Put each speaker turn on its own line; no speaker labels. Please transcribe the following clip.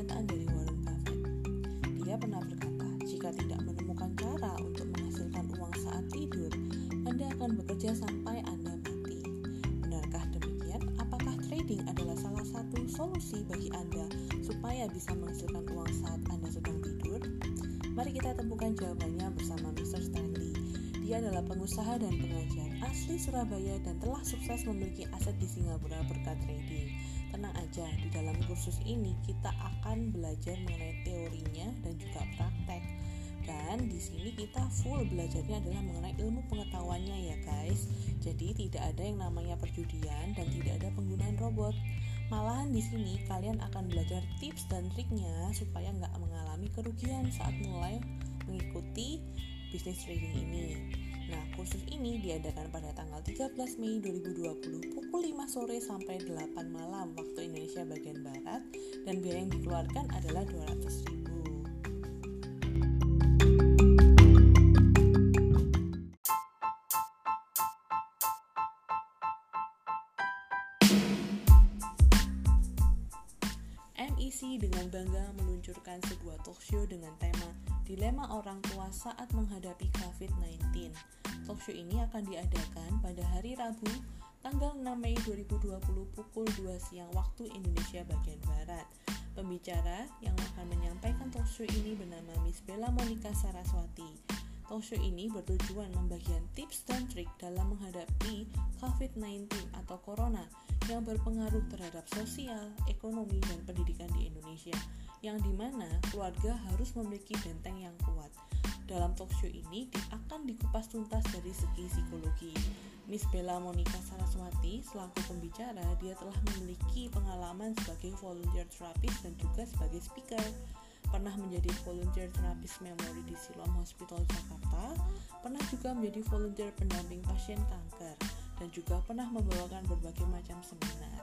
pernyataan dari Warren Buffett. Dia pernah berkata, jika tidak menemukan cara untuk menghasilkan uang saat tidur, Anda akan bekerja sampai Anda mati. Benarkah demikian? Apakah trading adalah salah satu solusi bagi Anda supaya bisa menghasilkan uang saat Anda sedang tidur? Mari kita temukan jawabannya bersama Mr. Stanley. Dia adalah pengusaha dan pengajar asli Surabaya dan telah sukses memiliki aset di Singapura berkat trading. Tenang aja, di dalam kursus ini kita akan belajar mengenai teorinya dan juga praktek. Dan di sini kita full belajarnya adalah mengenai ilmu pengetahuannya ya guys. Jadi tidak ada yang namanya perjudian dan tidak ada penggunaan robot. Malahan di sini kalian akan belajar tips dan triknya supaya nggak mengalami kerugian saat mulai mengikuti bisnis trading ini. Nah, kursus ini diadakan pada tanggal 13 Mei 2020 pukul 5 sore sampai 8 malam waktu Indonesia bagian Barat dan biaya yang dikeluarkan adalah 200 ribu. MIC dengan bangga meluncurkan sebuah talkshow dengan tema Dilema Orang Tua Saat Menghadapi COVID-19. Talkshow ini akan diadakan pada hari Rabu, tanggal 6 Mei 2020 pukul 2 siang waktu Indonesia bagian Barat. Pembicara yang akan menyampaikan talkshow ini bernama Miss Bella Monica Saraswati. Talkshow ini bertujuan membagikan tips dan trik dalam menghadapi COVID-19 atau Corona yang berpengaruh terhadap sosial, ekonomi, dan pendidikan di Indonesia, yang di mana keluarga harus memiliki benteng yang kuat. Dalam talkshow ini akan dikupas tuntas dari segi psikologi. Miss Bella Monica Saraswati selaku pembicara, dia telah memiliki pengalaman sebagai volunteer terapis dan juga sebagai speaker pernah menjadi volunteer terapis memori di Siloam Hospital Jakarta, pernah juga menjadi volunteer pendamping pasien kanker, dan juga pernah membawakan berbagai macam seminar.